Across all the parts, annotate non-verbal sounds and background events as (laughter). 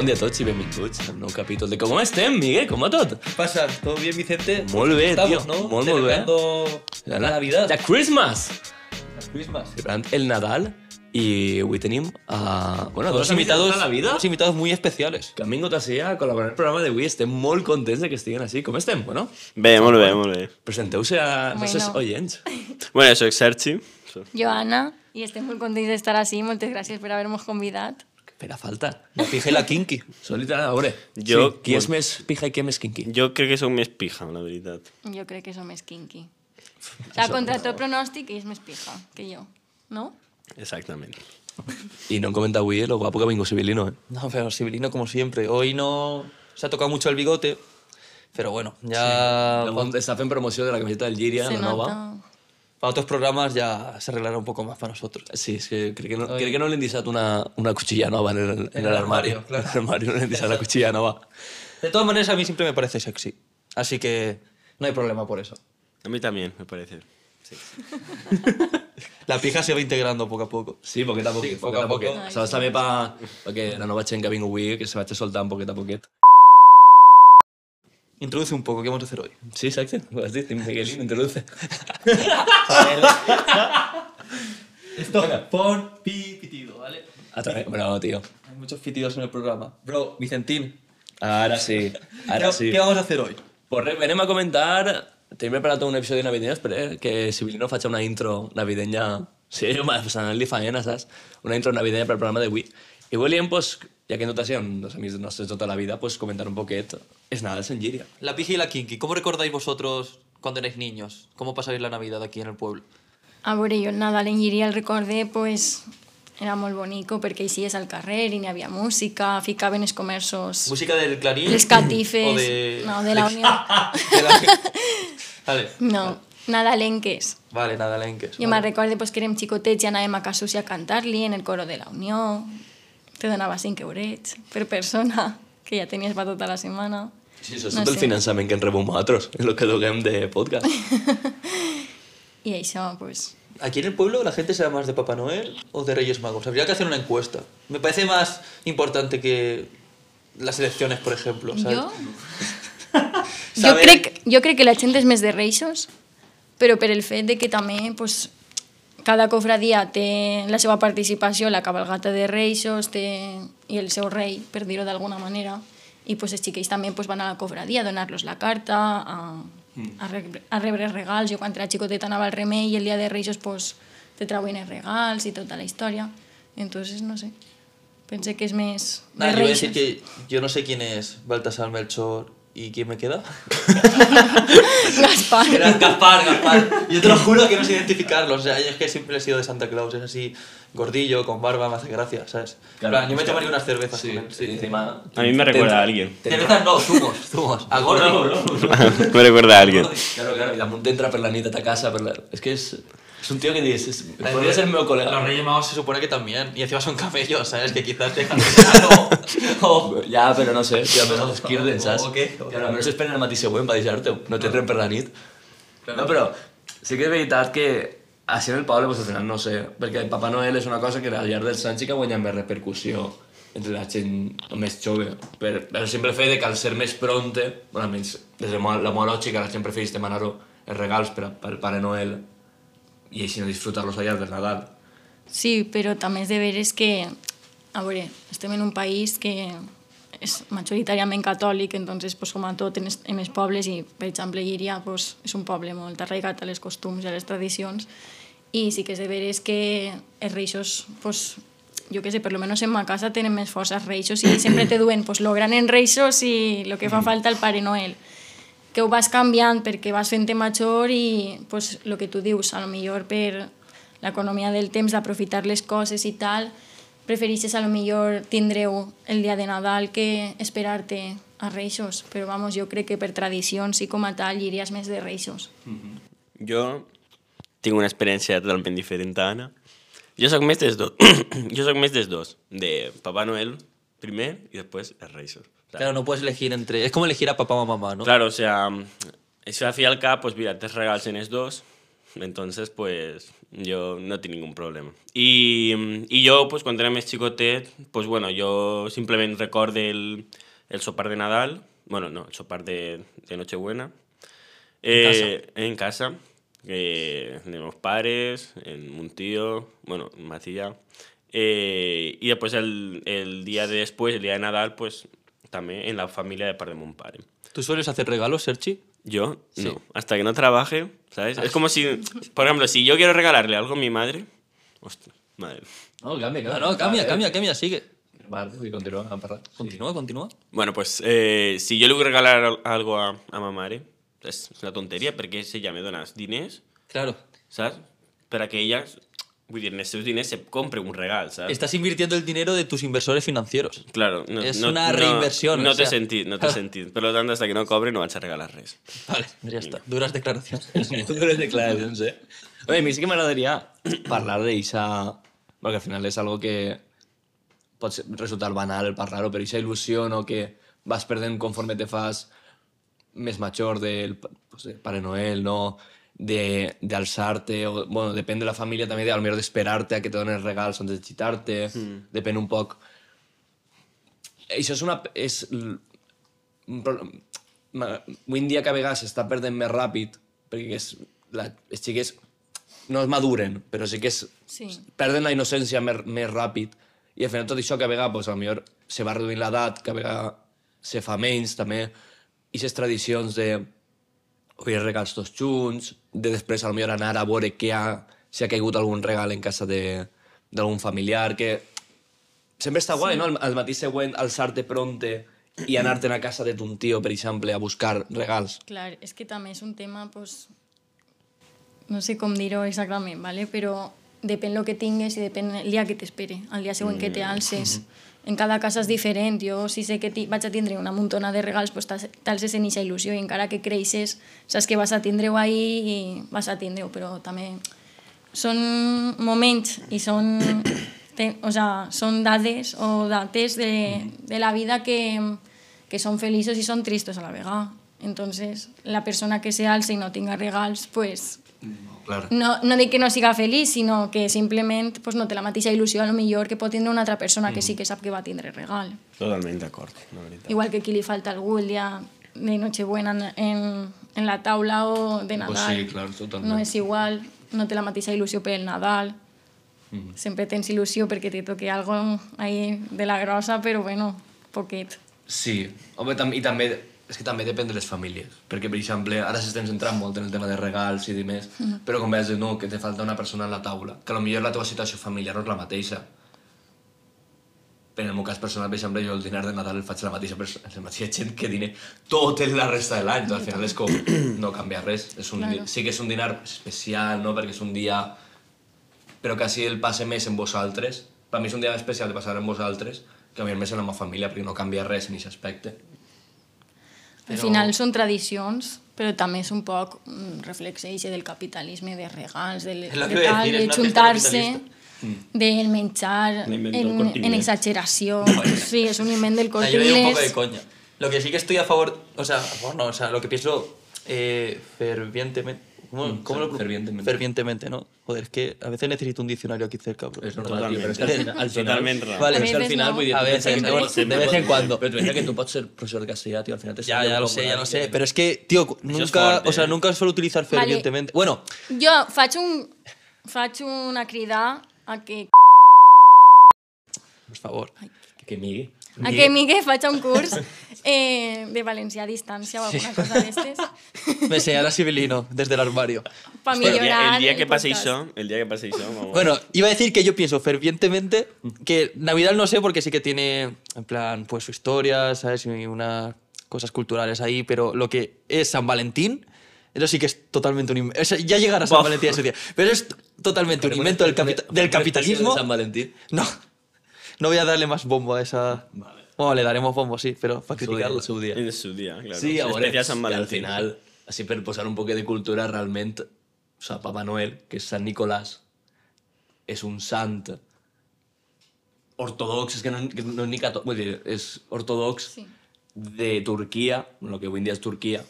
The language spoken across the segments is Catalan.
Bon dia a tots i benvinguts al nou capítol de Com estem, Miguel? Com va tot? ¿Qué pasa? ¿Todo bien, Vicente? Molt bé, Estamos, tio. ¿no? Molt, molt bé. La Navidad. La Christmas! La Christmas. Celebrant el Nadal i avui tenim a... Bueno, Dos dos invitados la vida dos invitados muy especiales. que han vingut així a col·laborar en el programa d'avui. Estem molt contents de que estiguin així. Com estem? Bueno, Bé, molt bé, molt bé. presenteu-se a Bueno. nostres oients. (laughs) Bueno, soc Sergi. Joana, i estem molt contents d'estar així. Moltes gràcies per haver-nos convidat. Espera, falta. La pija y la kinky. Són literal, a veure. Jo- sí, qui és més pija i qui és més kinky? Jo crec que sóc més pija, la veritat. Jo crec que som més kinky. O sea, contra tot pronòstic, ell és més pija que jo, no? Exactament. I no hem comentat avui lo guapo que vingut Sibilino, eh? No, pero Sibilino como siempre. Hoy no se ha tocado mucho el bigote, pero bueno, ya Sí. Està fent promoció de la camiseta del Lliria, Se la nova. nota. Para otros programas ya se arreglará un poco más para nosotros. Sí, és que crec que no, crec que no li han una, una cuchilla nova en el, en En el el armario. armario, claro. (laughs) En el armario no li han la cuchilla nova. De todas maneras, a mí siempre me parece sexy. Así que no hay problema por eso. A mí también, me parece. Sí. (laughs) La pija se va integrando poco a poco. Sí, poquet a poquet. Sí, poc a poc. Saps també pa, perquè la nova gent que ha vingut avui, que se vaig soltant poquet a poquet. Introduce un poco, ¿qué vamos a hacer hoy? Sí, exacte. Ho has dit, Miguelín, introduce. (laughs) (laughs) Esto, pon pi, pitido, ¿vale? A través, bueno, tío. Hay muchos pitidos en el programa. Bro, Vicentín, Ara sí, ara ¿qué, sí. ¿qué vamos a hacer hoy? Pues venem a comentar... Tenim preparat un episodi navideño, espera, que Sibilino faci una intro navideña... Sí, jo li faena, saps? Una intro navideña per al programa d'avui. I volíem, pues, ja que en tot això, dos amics nostres tota la vida, pues, comentar un poquet els Nadals en Llíria. La pija y la kinky, ¿cómo recordáis vosotros cuando erais niños? ¿Cómo pasáis la Navidad aquí en el pueblo? A veure, jo el Nadal en Llíria el recorde, pues, era molt bonico perquè eixies al carrer i n'hi havia música, ficaven els comerços, ¿Música del Clarín? les catifes... ¿O de...? No, de la Unió. (laughs) de la- Vale, No, nadalenques. vale, nada, lenques. Jo me'n recordo pues, que érem xicotets i anàvem a Casus a cantar-li en el coro de la Unió. Te donava 5 eurets per persona, que ja tenies per tota la setmana. Sí, això és No tot el sé. finançament que en rebem nosaltres, el que donem de podcast. (laughs) I això, pues... ¿Aquí en el pueblo la gente será más de Papá Noel o de Reyes Magos? Habría que hacer una encuesta. Me parece más importante que las elecciones, por ejemplo. ¿sabes? Jo? jo, (laughs) crec, jo crec que la gent és més de reixos, però per el fet de que també pues, cada cofradia té la seva participació, la cabalgata de reixos té, i el seu rei, per dir-ho d'alguna manera, i pues, els xiquets també pues, van a la cofradia a donar-los la carta, a, a, rebre, a rebre regals. Jo quan era xicoteta anava al remei i el dia de reixos pues, te trauen els regals i tota la història. Entonces, no sé, pensé que és més a reixos. decir que yo no sé quién es Baltasar Melchor y quién me queda. (laughs) Gaspar. Era Gaspar, Gaspar. Yo te lo (laughs) juro que no sé identificarlos. O sea, es que siempre he sido de Santa Claus. Es así, gordillo, con barba, me hace gracia, ¿sabes? Claro, Claro, yo me tomaría unas cervezas Sí, sí, encima... A mí me recuerda a alguien. Cervezas no, zumos, zumos. A gordo. (laughs) me recuerda a alguien. Claro, claro, i damunt entra per la nit a casa, per la... És que és, és un tio que dius, és, podria ser el meu col·lega. Los Reyes Magos se supone que también. Y encima son camellos, ¿sabes? Que quizás dejan (laughs) de ser o, o- Ja, però no sé, tio, almenys els quirden, saps? O què? Tio, almenys esperen el matí següent per deixar-te, no t'entren per la nit. No, però sí que és veritat que així en el poble, pues, al final no sé, perquè el Papa Noel és una cosa que al llarg dels anys sí que ha guanyat més repercussió entre la gent més jove, per, per fet de que al ser més pronte, bueno, almenys des de la meva lògica, la gent prefereix demanar els regals per, a- per Pare Noel i així no disfrutar-los al llarg del Nadal. Sí, però també és de veres que, a veure, estem en un país que és majoritàriament catòlic, entonces, pues, com a tot en, en els pobles, i per exemple Llíria pues, és un poble molt arraigat a les costums i a les tradicions, i sí que és de veres que els reixos, pues, jo què sé, per lo menos en ma casa tenen més força els reixos i sempre te duen pues, lo gran en reixos i lo que fa falta el Pare Noel que ho vas canviant perquè vas fent major i pues, el que tu dius, a lo millor per l'economia del temps d'aprofitar les coses i tal, preferixes a lo millor tindreu el dia de Nadal que esperar-te a Reixos, però vamos, jo crec que per tradicions i com a tal iries més de Reixos. Jo tinc una experiència totalment diferent a Anna. Jo sóc més dels dos. (clears throat) jo sóc més dels dos. De Papá Noel primer i després els Reixos. Claro, no puedes elegir entre... Es como elegir a papá o a mamá, ¿no? Claro, o sea, això a fi al cap, pues mira, tens regals en dos, Entonces, pues, yo no tinc ningún problema. I, i jo, pues, quan era més xicotet, pues, bueno, jo simplement recorde el, el sopar de Nadal, bueno, no, el sopar de, de Nochebuena, eh, en casa, eh, de meus pares, en un tío, bueno, en Macilla, eh, y después el, el día de después, el día de Nadal, pues, también en la familia de part de mon pare. ¿Tú sueles hacer regalos, Sergi? Yo, no. Hasta que no trabaje, ¿sabes? Es como si, por ejemplo, si yo quiero regalarle algo a mi madre... Ostras, madre. No, canvia, No, no, cambia, cambia, cambia, sigue. Vale, vull continuar a parlar. Continúa, continúa. Bueno, pues eh, si yo le voy a regalar al- algo a, a ma mare, és una tonteria, perquè si ella me dona diners, Claro. saps? Per a que ella, vull dir, els seus diners se compre un regal, saps? Estás invirtiendo el dinero de tus inversores financieros. Claro, no, És no, una no- reinversión, No, o té sea. sentit, no té sentit. (laughs) Per tant, hasta que no cobre no vaig a regalar res. Vale, ya está. Duras declaraciones. (laughs) Duras declaracions, eh? Oye, a mi sí que m'agradaria parlar (clears throat) d'eixa... Perquè al final és algo que pot resultar banal parlar-ho, però eixa il·lusió no, que vas perdent conforme te fas més major del pues, de Pare Noel, no? De d'alçar-te, o, bueno, depèn de la família també, de, potser d'esperar-te a que te donen regals antes de xitar-te, mm. depèn un poc... Això és una... És, avui en dia que a vegades s'està perdent més ràpid, perquè és, la, els xiquets no es maduren, però sí que és, Sí. perden la innocència més, més ràpid, i al final tot això que a vegades, pues, a millor se va reduint l'edat, que a vegades se fa menys, també, i aquestes tradicions de obrir regals tots junts, de després a millor anar a veure què ha, si ha caigut algun regal en casa de- d'algun familiar, que sempre està guai, no? Al, al matí següent alçar-te pronte i anar-te'n a casa de ton tio, per exemple, a buscar regals. Clar, és que també és un tema, pues, no sé com dir-ho exactament, ¿vale? però depèn el que tingues i depèn el dia que t'espere, el dia següent que te alces. En cada casa és diferent. Jo, si sé que vaig a tindre una muntona de regals, pues t'als- t'alces en eixa il·lusió i encara que creixes, saps que vas a tindre-ho ahí i vas a tindre-ho, però també són moments i són, (coughs) o sea, són dades o dates de, de la vida que, que són feliços i són tristos a la vegada. Entonces, la persona que se alça i no tinga regals, pues, Clar. no, no dic que no siga feliç, sinó que simplement pues, no té la mateixa il·lusió a lo millor que pot tindre una altra persona que sí que sap que va tindre regal. Totalment d'acord, la veritat. Igual que aquí li falta algú el dia de Nochebuena en, en, en la taula o de Pues Nadal. sí, clar, totalment. No és igual, no té la mateixa il·lusió per el Nadal. Mhm. Sempre tens il·lusió perquè te toque algo ahí de la grossa, però bueno, poquet. Sí, home, tam i també, és que també depèn de les famílies, perquè, per exemple, ara s'estem centrant molt en el tema de regals i demés, però com veus, no, que te falta una persona a la taula, que potser la teva situació familiar no és la mateixa. Però en el meu cas personal, per exemple, jo el dinar de Nadal el faig la mateixa, persona, la mateixa gent que dine tot la resta de l'any, al final és com no canvia res. És un, Claro. Sí que és un dinar especial, no?, perquè és un dia però quasi el passe més en vosaltres. Per mi és un dia especial de passar amb vosaltres que a mi més en la meva família, perquè no canvia res en aquest aspecte. Al final són tradicions, però també és un poc un reflex del capitalisme, de regals, de, de tal, de juntar-se, del menjar en, en Inglés. exageració. Sí, és un invent del corte yo le digo un poco de inglés. coña. Lo que sí que estoy a favor, o sea, a favor no, o sea, lo que pienso eh, fervientemente. ¿Cómo, cómo lo- fervientemente. Fervientemente, ¿no? Joder, es que a veces necesito un diccionario aquí cerca, bro. És normal, tio, però és que al final... Al final Totalment raó. Vale, és que al final, no. vull dir, A veces, de, tu- de vez en cuando. Però tu pensa que tu pots ser professor de castellà, tio, al final te Ya, ya lo sé, ya lo sé. Pero es que, tío, nunca, o sea, eh. nunca suelo utilizar Vale. fervientemente. Bueno, Jo faig, un, faig una crida a que, por favor. Que migui. a que Migue faig un curs (laughs) eh, de valencià a distància o alguna cosa d'estes (laughs) Me enseñará Sibilino desde el armario. per El dia, millorar el dia que passi podcast. això, el dia que passi això, vamos. Bueno, iba a decir que yo pienso fervientemente que Navidad no sé porque sí que tiene, en plan, pues su historia, ¿sabes? Y unas cosas culturales ahí, pero lo que es San Valentín, eso sí que es totalmente un invento. ya llegará San. Valentín ese día. Pero es totalmente un invento del, del capitalismo. San Valentín. No, no voy a darle más bombo a esa... Bueno, le daremos bombo, sí, pero para criticarlo. El seu dia. En su dia, claro. Sí, a veure, Especial Sant i al Valentín. final, així per posar un poc de cultura, realment, o sigui, Papa Noel, que és Sant Nicolàs, és un sant ortodox, és que no, que no és ni catòlic, vull dir, és ortodox Sí. de Turquia, el que avui en dia és Turquia,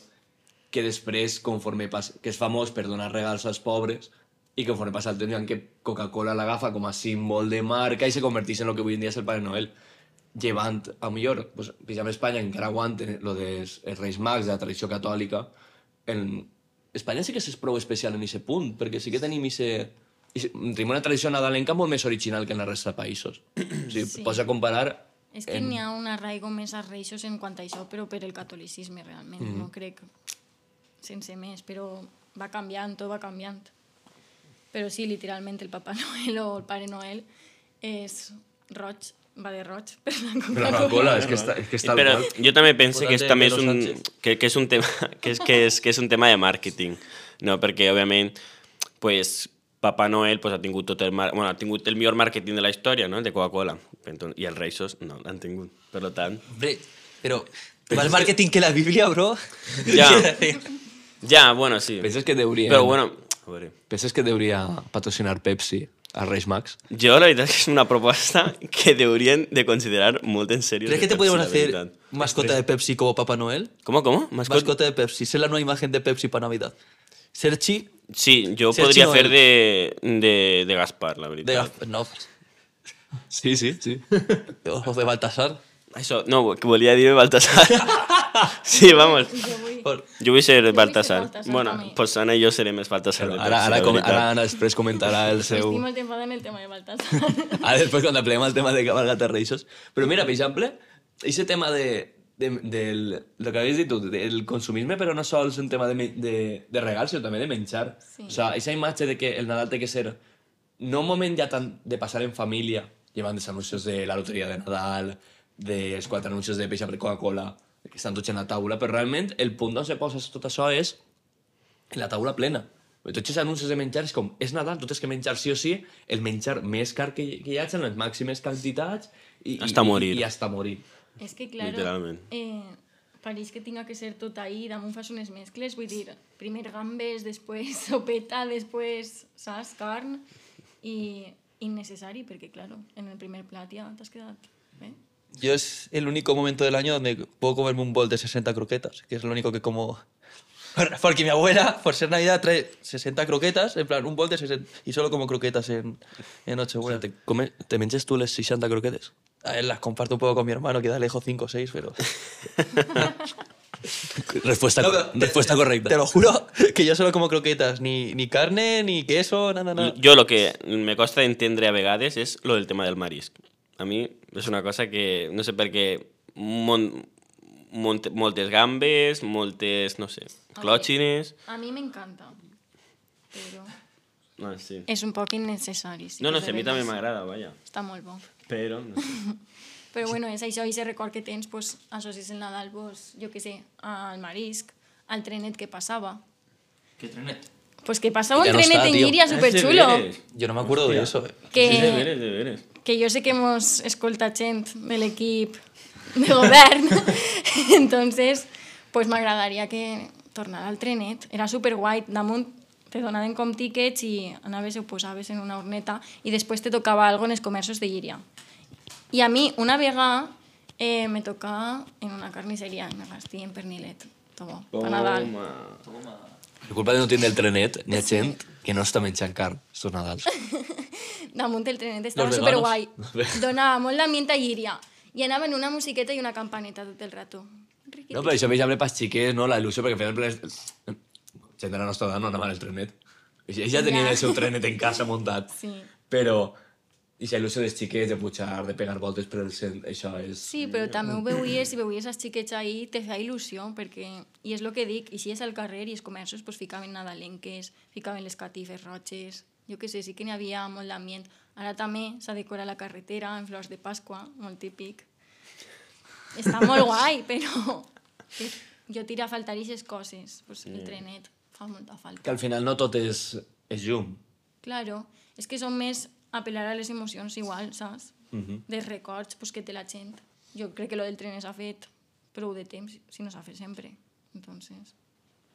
que després, conforme passa, que és famós per donar regals als pobres, i conforme passa el temps, en què Coca-Cola l'agafa com a símbol de marca i se converteix en el que avui en dia és el Pare Noel. Llevant, a millor, pues, per exemple, Espanya encara aguanten lo dels els Reis Mags, de la tradició catòlica. En Espanya sí que és prou especial en aquest punt, perquè sí que tenim ese, ese, tenim una tradició nadalenca molt més original que en la resta de països. (clears throat) O sigui, Sí. pots a comparar És que n'hi ha un arraigo més a reixos en quant a això, però per el catolicisme, realment. Mhm. No crec sense més, però va canviant, tot va canviant. Però sí, literalment, el Papa Noel o el Pare Noel és roig, va de roig per la Però Coca-Cola. la cola, és que està, és que està Però al jo també penso que és, també és un, que, que és un tema (laughs) que és, que és, que és un tema de màrqueting, no? perquè òbviament pues, Papa Noel pues, ha tingut tot el, mar... bueno, ha tingut el millor màrqueting de la història, no? de Coca-Cola, i els Reixos no l'han tingut. Per tant, Hombre, pero más marketing que la Biblia, bro. Decir. ja, (laughs) bueno, sí. Penses que deurien... Però bueno, Penses que deuria patrocinar Pepsi a Reis Mags? jo la veritat és que és una proposta que deurien de considerar molt en sèrio. ¿Crees que te Pepsi, podemos la hacer veritat. mascota de Pepsi como Papá Noel? ¿Cómo, cómo? Mascot... Mascota de Pepsi. Ser la nueva imagen de Pepsi para Navidad. Serchi Sí, jo Sergi podria Noel. fer de, de, de Gaspar, la de... veritat. No, Sí, sí, sí. (laughs) o de Baltasar. Això, no, que volia dir Baltasar. (laughs) (laughs) sí, vamos. Jo vull... Por- Jo vull ser Baltasar. Bueno, pues Anna i jo serem els Baltasar. Però ara, ara, la com, ara Anna després comentarà el seu... Estic molt enfadada en el tema de Baltasar. (laughs) Ara després quan apleguem el tema de cabalgata reixos. Però mira, per exemple, aquest tema de, de, del, el que havies dit tu, del consumisme, però no sols un tema de, de, de regals, sinó també de menjar. Sí. O sigui, aquesta imatge de que el Nadal té que ser no un moment ja tant de passar en família, llevant els anuncis de la loteria de Nadal, dels quatre anuncis de peix per Coca-Cola, que estan tots en la taula, però realment el punt on se posa tot això és la taula plena. Tots els anuncis de menjar és com, és Nadal, tu tens que menjar sí o sí el menjar més car que, hi- que hi hagi en les màximes quantitats i, Hasta i, morir. i, hasta morir. És que, claro, Literalment. eh, pareix que tinga que ser tot ahí, damunt fas unes mescles, vull dir, primer gambes, després (laughs) sopeta, després, saps, carn, i innecessari, perquè, claro, en el primer plat ja t'has quedat bé. Yo es el único momento del año donde puedo comerme un bol de 60 croquetas, que es lo único que como. (laughs) Porque mi abuela, por ser Navidad, trae 60 croquetas, en plan, un bol de 60. Y solo como croquetas en, en Nochebuena. Te, come, te menges tu les 60 croquetes? A ver, las comparto un poco con mi hermano, que da lejos 5 o 6, pero. (laughs) Respuesta, No, pero- respuesta correcta. Te lo juro que yo solo como croquetas, ni, ni carne, ni queso, nada, nada. Jo el que me costa d'entendre a vegades és lo del tema del marisc. A mi és una cosa que, no sé per què, mon, mont, moltes gambes, moltes, no sé, clòtxines... A mi m'encanta, però No, sí. és un poc innecessari. Sí, No, no sé, a mi també m'agrada, vaja. Està molt bo. Però, no sé. (laughs) Però bueno, és això, i record que tens, pues, associes el Nadal, pues, jo què sé, al marisc, al trenet que passava. ¿Qué trenet? Pues que passava Ja un no trenet està, en superxulo. veres. Yo no me acuerdo de eso. eh. Que, És de veres, de veres. Que jo sé que mos escolta gent de l'equip de govern, (laughs) entonces pues m'agradaria que tornara al trenet. Era superguai, damunt te donaven com tiquets i anaves i ho posaves en una horneta i després te tocava algo en els comerços de Llíria. I a mi una vegada eh, me tocava en una carnisseria, me gastí en pernilet. Todo, pa Nadal. Toma. Per culpa de no tindre el trenet, n'hi ha gent que no està menjant carn estos Nadals. (laughs) damunt del trenet estava superguai. Donava molt d'ambient a Llíria. I anaven una musiqueta i una campaneta tot el rato. Riqui, No, però això, per exemple, pels xiquets, no? La il·lusió, perquè final... els- Gent de la nostra edat no anava al trenet. Ells ja tenien Ja. el seu trenet en casa muntat. Sí. Però... I la il·lusió dels xiquets de pujar, de pegar voltes per el cent, això és... Sí, però també ho veuies, i veuies els xiquets ahí, te feia il·lusió, perquè, i és el que dic, i si és al carrer i els comerços, pues, ficaven nadalenques, ficaven les catifes roges, jo què sé, sí que n'hi havia molt d'ambient. Ara també s'ha decorat la carretera en flors de Pasqua, molt típic. Està (laughs) molt guai, però que jo tira a faltar aquestes coses. Pues, el trenet fa molta falta. Que al final no tot és, és llum. Claro, és que són més apel·lar a les emocions igual, saps? Uh -huh. Dels records pues, que té la gent. Jo crec que lo del tren s'ha fet prou de temps, si no s'ha fet sempre. Entonces,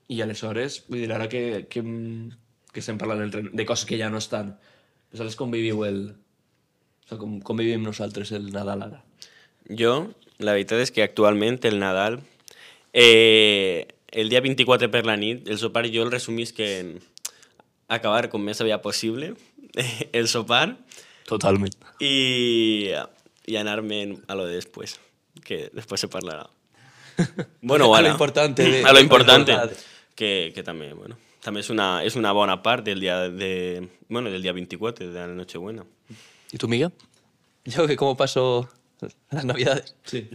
I aleshores, vull dir, ara que, que, que estem parlant del tren, de coses que ja no estan, vosaltres com viviu el... O sigui, com, com vivim nosaltres el Nadal ara? Jo, la veritat és que actualment el Nadal eh, el dia 24 per la nit, el sopar jo el resumís que en acabar com més aviat possible (laughs) el sopar Totalment. i, i anar-me'n a lo de després, que després se parlarà. (laughs) Bueno, A lo importante de- A lo importante. importante. Que, que també, bueno, també és una, és una bona part del dia, de, bueno, del dia 24, de la Nochebuena. ¿Y tú, Miguel? (laughs) Yo, que ¿cómo paso las navidades? Sí.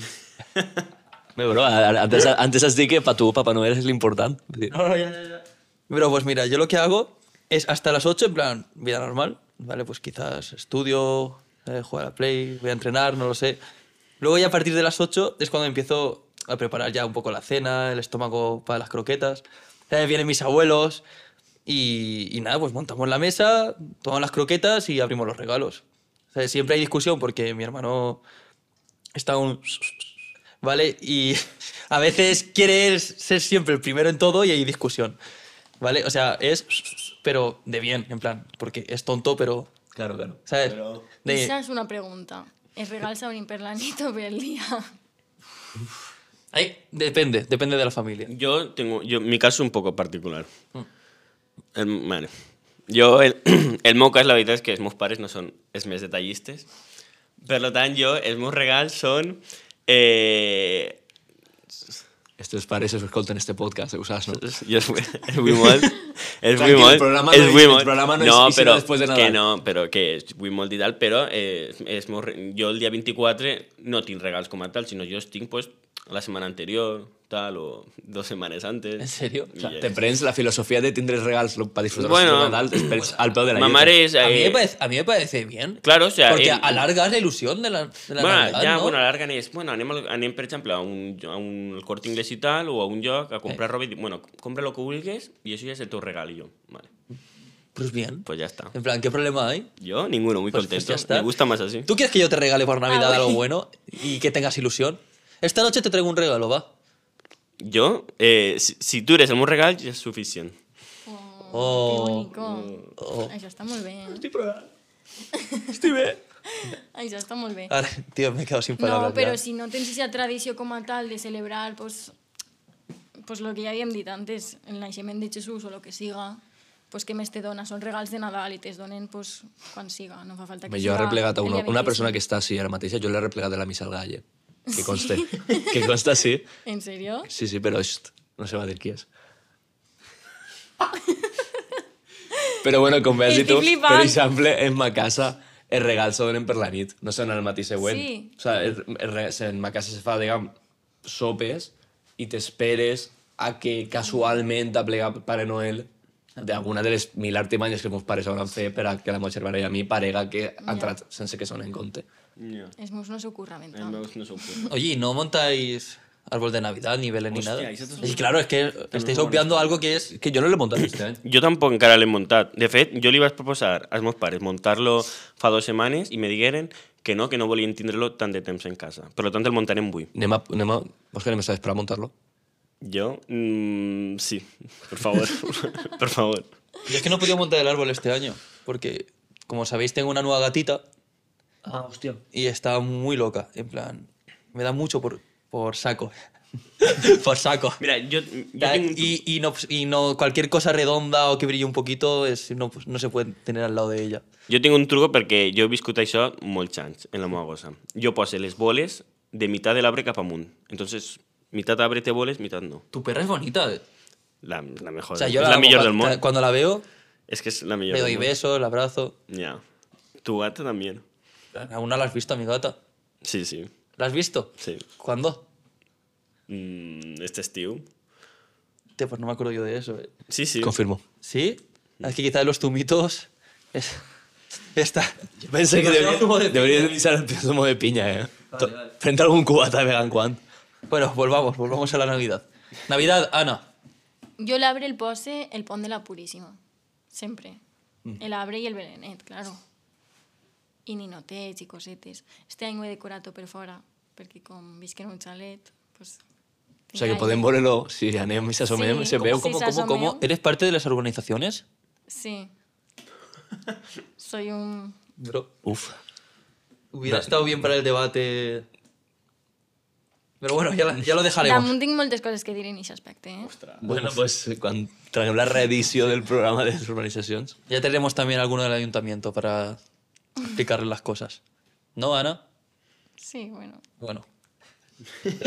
A- a- antes, antes has dit que para tu Papá Noel es l'important. Vull dir, Pero pues mira, yo lo que hago es hasta las 8, en plan, vida normal, ¿vale? Pues quizás estudio, eh, juego a la Play, voy a entrenar, no lo sé. Luego ya a partir de las 8 es cuando empiezo a preparar ya un poco la cena, el estómago para las croquetas. Eh, vienen mis abuelos y, y nada, pues montamos la mesa, tomamos las croquetas y abrimos los regalos. O sea, siempre hay discusión porque mi hermano está un... (sniffs) ¿Vale? Y (laughs) a veces quiere ser siempre el primero en todo y hay discusión. ¿Vale? O sea, es... (sniffs) Pero de bien, en plan, porque es tonto, pero... Claro, claro. ¿Sabes? De- Esa és una pregunta. Els regals s'obrin per la nit o per el dia? (laughs) Ahí, depende, depende de la familia. Yo tengo, yo, mi caso es un poco particular. El, bueno, yo, el, (clears throat) el meu cas, la veritat és que els meus pares no són els més detallistes. Per lo tant, jo, els meus regals són... Eh, estos pares escolten este podcast, eh, usas, ¿no? Jo és, és Wimold. És Wimold. El programa no, és Wimold. Programa no, no és però, després de Nadal. Que no, però que és Wimold i tal, però eh, és, és molt, el dia 24 no tinc regals com a tal, sinó jo estic pues, la setmana anterior, tal, o dos setmanes antes. ¿En serio? O sea, te prens la filosofía de tindre regals para disfrutar Bueno, de Nadal després al peu de la Ma lletra. mare és... A mí, me Eh, parece, a mí me parece bien. Claro, o sea... Porque eh, alargas la ilusión de la, de la bueno, Navidad, ja, ¿no? bueno, alarguen és... Bueno, anem, anem, per exemple, a un, a un al Corte Inglés i tal, o a un lloc a comprar roba i dir, bueno, compra lo que vulguis i això ja és el teu regal. I jo, vale, Pues bien. pues ya está. En plan, ¿qué problema hay? Yo, ninguno, muy Pues- pues contento. ya está. Me gusta más así. ¿Tú quieres que yo te regale por Navidad Ah, algo bueno y que tengas ilusión? Esta noche te traigo un regalo, va. Jo, eh, si, si tu eres el meu regal, ja és suficient. Oh, Oh. que bonico. Oh. Això està molt bé. Estic provant. Estic bé. Això està molt bé. Ahora, tío, me he quedado sin palabras. No, però ya. si no tens aquesta tradició com a tal de celebrar pues, pues lo que ja havíem dit antes, el naixement de Jesús o lo que siga, pues què més te dona? Són regals de Nadal i te's donen pues, quan siga, no fa falta que Bé, jo he siga replegat a una, una 25. persona que està així ara mateix, jo l'he replegat de la missa al galle. Que conste. que consta sí. En sèrio? Sí, sí, però xt, no se va dir qui és. però bueno, com veus i Estic tu, flipant. per exemple, en ma casa els regals se donen per la nit, no són al matí següent. Sí. O sea, el, el, en ma casa se fa, diguem, sopes i t'esperes a que casualment t'aplega Pare Noel d'alguna de les mil artimanyes que meus pares hauran fet per a que la meva germana i a mi parega que ha entrat sense que sonen en compte. Els meus no El tant. meu no s'ho (laughs) Oye, ¿y no montáis árbol de Navidad, ni Belén, ni nada? eso es Y claro, es que estáis obviando algo que es... Que jo no l'he muntat este any. Jo tampoc encara l'he muntat. De fet, jo li vaig proposar als meus pares muntar-lo fa dues setmanes i me digueren que no, que no volien tindre-lo tant de temps en casa. Per lo tant, el muntarem avui. Anem a, anem a... Vols que anem a esperar a muntar-lo? Jo, mm, sí, por favor, (laughs) por favor. Yo es que no he podido montar el árbol este año, porque, como sabéis, tengo una nueva gatita Ah, hòstia. y está muy loca. En plan, me da mucho por, por saco. (laughs) por saco. Mira, jo Ya, tinc... Y, y, no, y no cualquier cosa redonda o que brille un poquito es, no, pues, no se puede tener al lado de ella. Jo tinc un truco perquè jo he viscut això molts anys en la meva gossa. Jo poso les boles de mitad de l'arbre cap amunt. Entonces, mitad arbre té boles, mitad no. Tu perra es bonita. eh. La, la mejor. O sea, es yo la, la, millor del món. cuando la veo, És que és la millor le doy besos, la abrazo. Ja. Tu gata también. Aún no la has visto mi gata. Sí, sí. ¿La has visto? Sí. ¿Cuándo? Mm, este estiu. Te, pues no me acuerdo yo de eso. eh. Sí, sí. Confirmo. ¿Sí? Es que quizás los zumitos... Es, esta... Jo pensé que Sí, deberia, zumo de piña. deberia utilitzar el zumo de piña, eh? To- Frente a algun cubata de vegada en quant. Bueno, volvamos, volvamos a la Navidad. Navidad, Ana. Jo l'arbre el pose el pont de la Puríssima. Sempre. Mm. El arbre i el belenet, claro. I ninotets i cosetes. Este any ho he decorat tot per fora, perquè com visc en un xalet, pues, O sea, que podem veure-lo, si anem i s'assomem, Sí, se com veu si com... ¿Cómo, se cómo, cómo? asomeo. ¿Eres parte de las organizaciones? Sí. Soy un... Bro. Uf. Hubiera estado bien para el debate. Però bueno, ja, ja lo dejaremos. Damunt tinc moltes coses que dir en aquest aspecte, eh? Bueno, pues quan traguem la reedició del programa de les urbanizacions... Ya tenemos también alguno del ayuntamiento para explicarles las cosas. ¿No, Ana? Sí, bueno. Bueno. (laughs)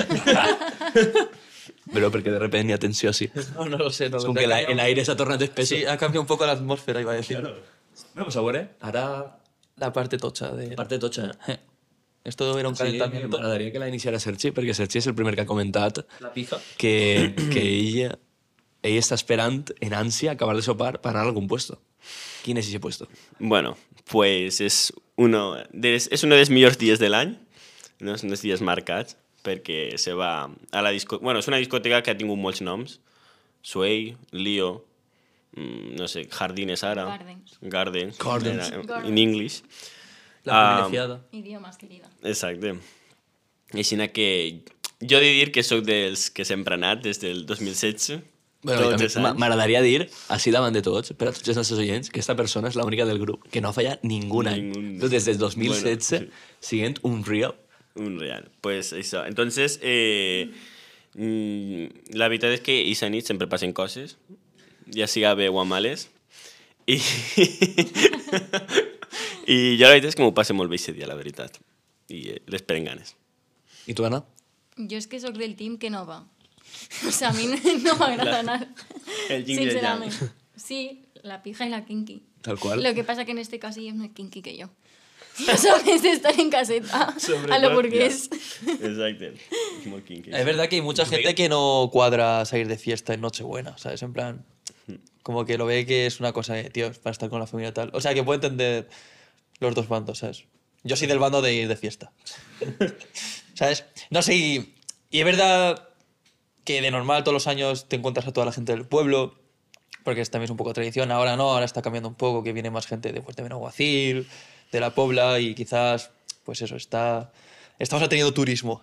Però perquè de repente hi ha tensió així. No, no lo sé. No sé. que la- el aire s'ha tornat espeso. Sí, ha cambiado un poco la atmósfera, iba a decir. Bueno, pues a veure, ara... La parte tocha de... Parte totxa. Eh, Esto era un Sí, calentamiento. m'agradaria que la iniciara Sergi, perquè Sergi és el primer que ha comentat La pija. que, que ell, ell està esperant en ànsia acabar de sopar per anar a algun puesto. Quin és ese puesto? Bueno, pues es uno, de, es uno dels millors dies de l'any, no? són els dies marcats, perquè se va a la discoteca... Bueno, és una discoteca que ha tingut molts noms. Sway, Leo, mm, no sé, Jardines ara. Gardens. Gardens. Gardens. era-. In English. La Ah, privilegiada. Idiomes, querida. Exacte. Així que jo he de dir que sóc dels que sempre he anat des del 2016. Bueno. M'agradaria dir, així davant de tots, per a tots els nostres oients, que esta persona és l'única del grup que no ha fallat ningú any. Ningún. Des del 2016, Bueno, bueno, siguent un real. Un real. Pues això. Entonces, eh, mm, la veritat és que aquesta nit sempre passen coses, ja siga bé o a males, i, (laughs) i jo la veritat és que m'ho passo molt bé aquest dia, la veritat. I eh, les prenen ganes. I tu, Anna? Jo és que sóc del team que no va. (laughs) O sea, a mi no anar. el yin i el yang. Sincerament. Sí, la pija y la kinky. Tal qual. Lo que pasa que en este caso ella es más kinky que yo. Ya sabes de estar en caseta a lo burgués. Kinky. Es verdad que hay mucha gente que no cuadra salir de fiesta en Nochebuena, ¿sabes? En plan, como que lo ve que es una cosa, de, tío, para estar con la familia y tal. O sea, que puedo entender los dos bandos, ¿sabes? Yo soy del bando de ir de fiesta. (laughs) ¿Sabes? No sé, y, y es verdad que de normal todos los años te encuentras a toda la gente del pueblo, porque es también es un poco tradición. Ahora no, ahora está cambiando un poco, que viene más gente de Fuerte Benaguacil, de la Pobla, y quizás, pues eso, está... Estamos teniendo turismo.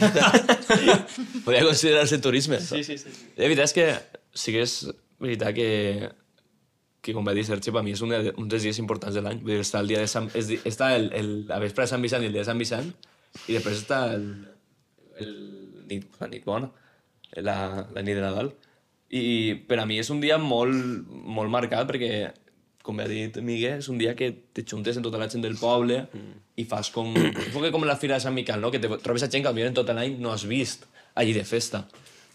(laughs) Podria considerar-se turisme. Sí, sí, sí. La veritat és que sí que és veritat que, que com va dir Sergi, per mi és un, de, un dels dies importants de l'any. Vull dir, està el dia de Sant... És, està el, el, la vespre de Sant Vicent i el dia de Sant Vicent, i després està el, el nit, la nit bona, la, la nit de Nadal. I per a mi és un dia molt, molt marcat perquè, com ha dit Miguel, és un dia que te juntes amb tota la gent del poble mm. i fas com... Que com la Fira de Sant Miquel, no? Que te trobes a gent que potser en tot l'any no has vist allí de festa.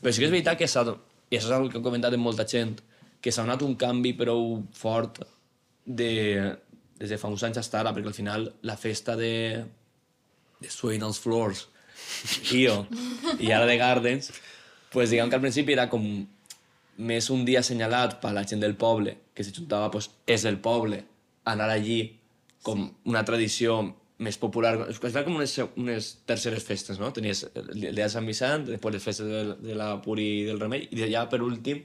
Però sí que és veritat que s'ha... I això és una que he comentat amb molta gent, que s'ha donat un canvi prou fort de, des de fa uns anys hasta ara, perquè al final la festa de, de Sway on Floors, Io, i ara de Gardens, pues diguem que al principi era com més un dia assenyalat per la gent del poble, que se juntava, pues, és del poble, anar allí com una tradició més popular. Es fa com unes, unes terceres festes, no? Tenies el dia de Sant Vicent, després les festes de, de la Puri i del Remei, i ja per últim,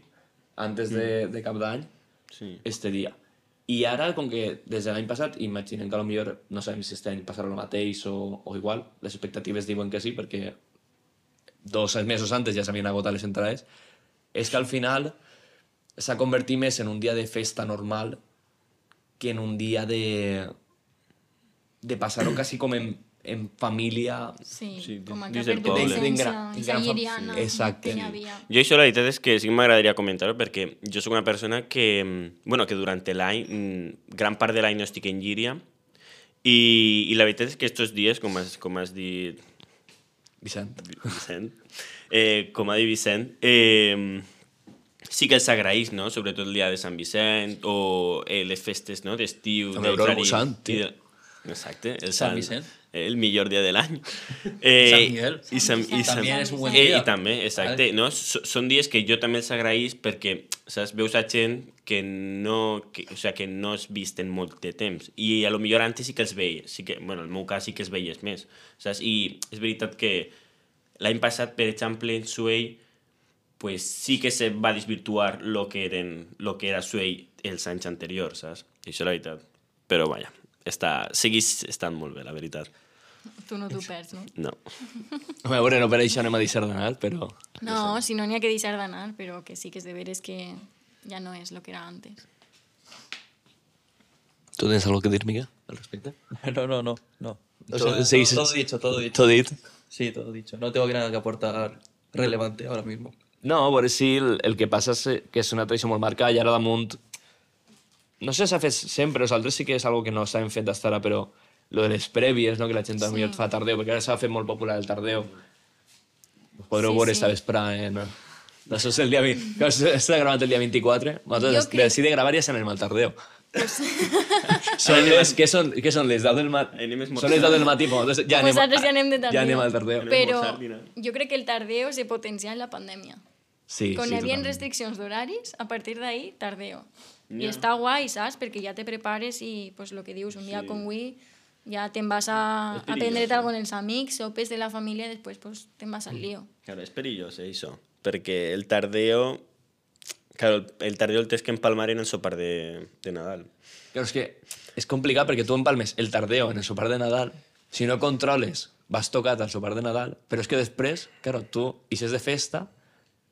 antes de, de cap d'any, Sí. este dia. I ara, com que des de l'any passat, imaginem que potser no sabem si este any passarà el mateix o, o igual, les expectatives diuen que sí, perquè dos mesos antes ja s'havien agotat les entrades, és que al final s'ha convertit més en un dia de festa normal que en un dia de de passar-ho quasi (clears throat) com en, en família Sí, Sí, com a que del poble. essència, Dins gran- dins esa gran fam- lliriana Exacte. que havia. Jo això la veritat és que sí que m'agradaria comentar-ho perquè jo sóc una persona que, mm, bueno, que durant l'any, mm, gran part de l'any no estic en Llíria i, i la veritat és que estos dies, com has, com has dit Vicent. Vicent, eh, com ha dit Vicent, eh, sí que els agraeix, no? sobretot el dia de Sant Vicent o eh, les festes no? d'estiu. Clarín algú sant, Exacte, el Sant Sant, Vicent. El millor dia de l'any. Eh, Sant Miguel. I Sant, i Sant, També és un buen eh, dia. I també, exacte. No? Són dies que jo també els agraeix perquè saps, veus a gent que no, que, o sea, que no has vist en molt de temps. I a lo millor antes sí que els veies. Sí que, bueno, en el meu cas sí que els veies més. Saps? I és veritat que l'any passat, per exemple, en Suey, pues sí que se va desvirtuar lo que, eren, lo que era Suey els anys anteriors, saps? I això és la veritat. Però, vaja, està, seguís estant molt bé, la veritat. Tu no t'ho perds, no? No. Home, a veure, no per això anem a deixar d'anar, però... No, si no n'hi ha que deixar d'anar, però que sí que és de veres que ja no és el que era antes. ¿Tú tienes algo que decir, Miguel, al respecto? (laughs) No, no, no. no. O Todo- sea, sí, todo, dicho, todo dicho. Todo dit. Sí, todo dicho. No tengo nada que aportar relevante ahora mismo. No, però sí, el, el que passa és que és una tradició molt marcada i ara damunt... No sé si s'ha fet sempre, nosaltres sí que és algo que no s'han fet d'estar ara, però lo de les prèvies, no? que la gent sí. millor fa tardeu, perquè ara s'ha fet molt popular el tardeu. Ho podreu Sí, veure sí. esta vesprà en... Això és el dia... 20... Clar, S'ha gravat el dia 24. Nosaltres Jo jo crec- decidí gravar i ja s'anem al tardeu. (laughs) són les, que són, que són les 10 del matí? Anem. Són les 10 del matí, però nosaltres ja anem, Nosaltres ja anem de tardeo. ja anem al tardeu. Dinar. yo creo que el tardeo se potencia en la pandemia. Sí, Con sí, havien totalment. restriccions d'horaris, a partir d'ahí, tardeo. I està guai, saps? Perquè ja te prepares i, pues, lo que dius, un dia Sí. com avui, ja te'n vas a, És a prendre't algo amb els amics, sopes de la família, després pues, te'n vas al lío. Claro, és perillós, eh, això. Perquè el tardeo... Claro, el- tardeo el tens que empalmar en el sopar de, de Nadal. Claro, és que és complicat perquè tu empalmes el tardeo en el sopar de Nadal, si no controles, vas tocat al sopar de Nadal, però és que després, claro, tu ixes de festa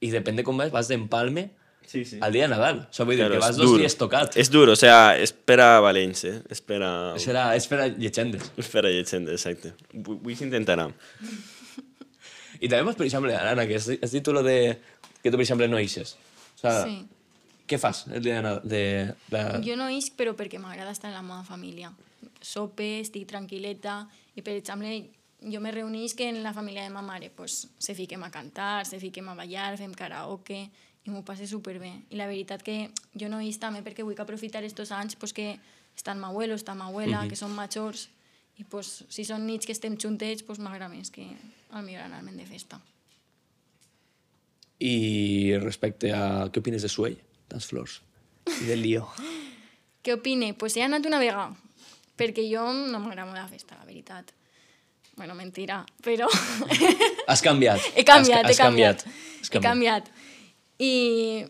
i depèn de com vas, vas d'empalme Sí, sí. al dia de Nadal. Això vull dir Claro, que vas dos duro. dies tocat. És duro, o sea, és per a valents, eh? És per a... Serà, és per a llegendes. És per a llegenda, exacte. Vull, vull s'intentarà. I també, pues, per exemple, Anna, que has, dit- has dit tu lo de que tu, per exemple, no ixes. O sea, Sí. què fas el dia de, Nadal- de la... Jo no isc, però perquè m'agrada estar en la meva família. Sope, estic tranquil·leta, i per exemple, jo me reunís que en la família de ma mare pues, se fiquem a cantar, se fiquem a ballar, fem karaoke, i m'ho passe superbé. I la veritat que jo no isc també perquè vull que aprofitar estos anys pues, que estan ma abuelo, està ma abuela, que són majors, i pues, si són nits que estem juntets, pues, m'agrada més que al millor anar-me'n de festa. I respecte a... Què opines de Suell? Tants flors. I del lío. (laughs) Què opine? Pues he anat una vegada, perquè jo no m'agrada la festa, la veritat. Bueno, mentira, però Has canviat. (laughs) he canviat, has, he canviat. Has He canviat. I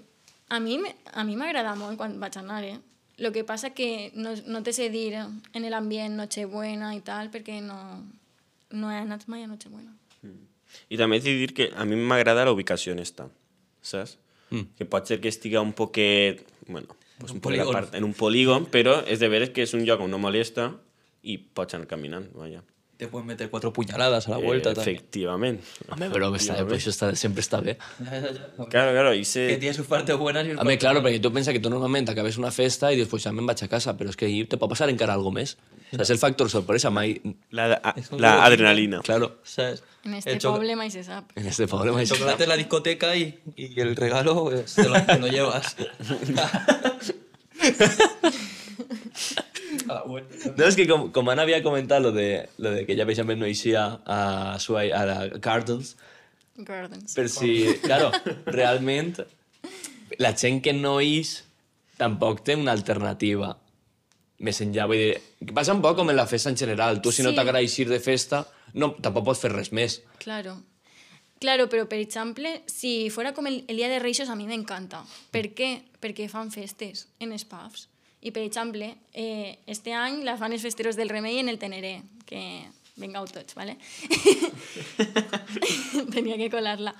a mi m- a mi m'agrada molt quan vaig anar, eh? Lo que passa que no, no te sé dir en l'ambient Nochebuena i tal, perquè no, no he anat mai a Nochebuena. I també he de dir que a mi m'agrada la ubicació on està, saps? Mm. Que pot ser que estigui un poquet... Bueno, pues un un polígon. apart, en un polígon, però és de veres que és un lloc on no molesta i pots anar caminant, vaja. Te pueden meter cuatro puñaladas a la vuelta eh, también. Home, però, està, però això està, sempre està bé. Claro, claro, i se... Que tiene sus partes buenas y sus Home, partes claro, perquè tu pensa que tu normalment acabes una festa i després ja me'n vaig a casa, però és que ahir te pot passar encara algo més. O sea, és el factor sorpresa, mai... La, a, la adrenalina. Claro, ¿sabes? En este el, poble mai se sap. en este poble mai... el chocolate en la discoteca y, y el regalo pues, te, lo, te lo llevas. (laughs) (laughs) (laughs) No, és que com, com Anna havia comentat lo de, lo de que ja, exemple, no eixia a, Suai, a la Cartons, Gardens. per si, claro, realment la gent que no ix tampoc té una alternativa més enllà. Vull dir, que passa un poc com en la festa en general. Tu, si no Sí. t'agrada eixir de festa, no, tampoc pots fer res més. Claro. Claro, però per exemple, si fora com el, el dia de Reixos, a mi m'encanta. Per què? Perquè fan festes en els pubs. I, per exemple, eh, este any la fan els festeros del Remei en el Teneré, que vengau tots, ¿vale? (laughs) (laughs) Tenia que colar-la.